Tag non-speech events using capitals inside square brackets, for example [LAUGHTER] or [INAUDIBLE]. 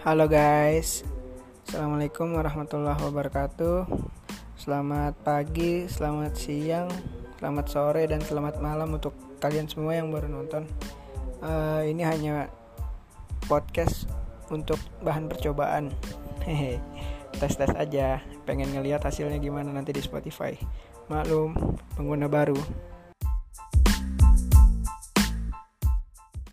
Halo guys, assalamualaikum warahmatullahi wabarakatuh. Selamat pagi, selamat siang, selamat sore, dan selamat malam untuk kalian semua yang baru nonton. Uh, ini hanya podcast untuk bahan percobaan. [LAUGHS] Hehe, tes tes aja. Pengen ngeliat hasilnya gimana nanti di Spotify. Maklum, pengguna baru.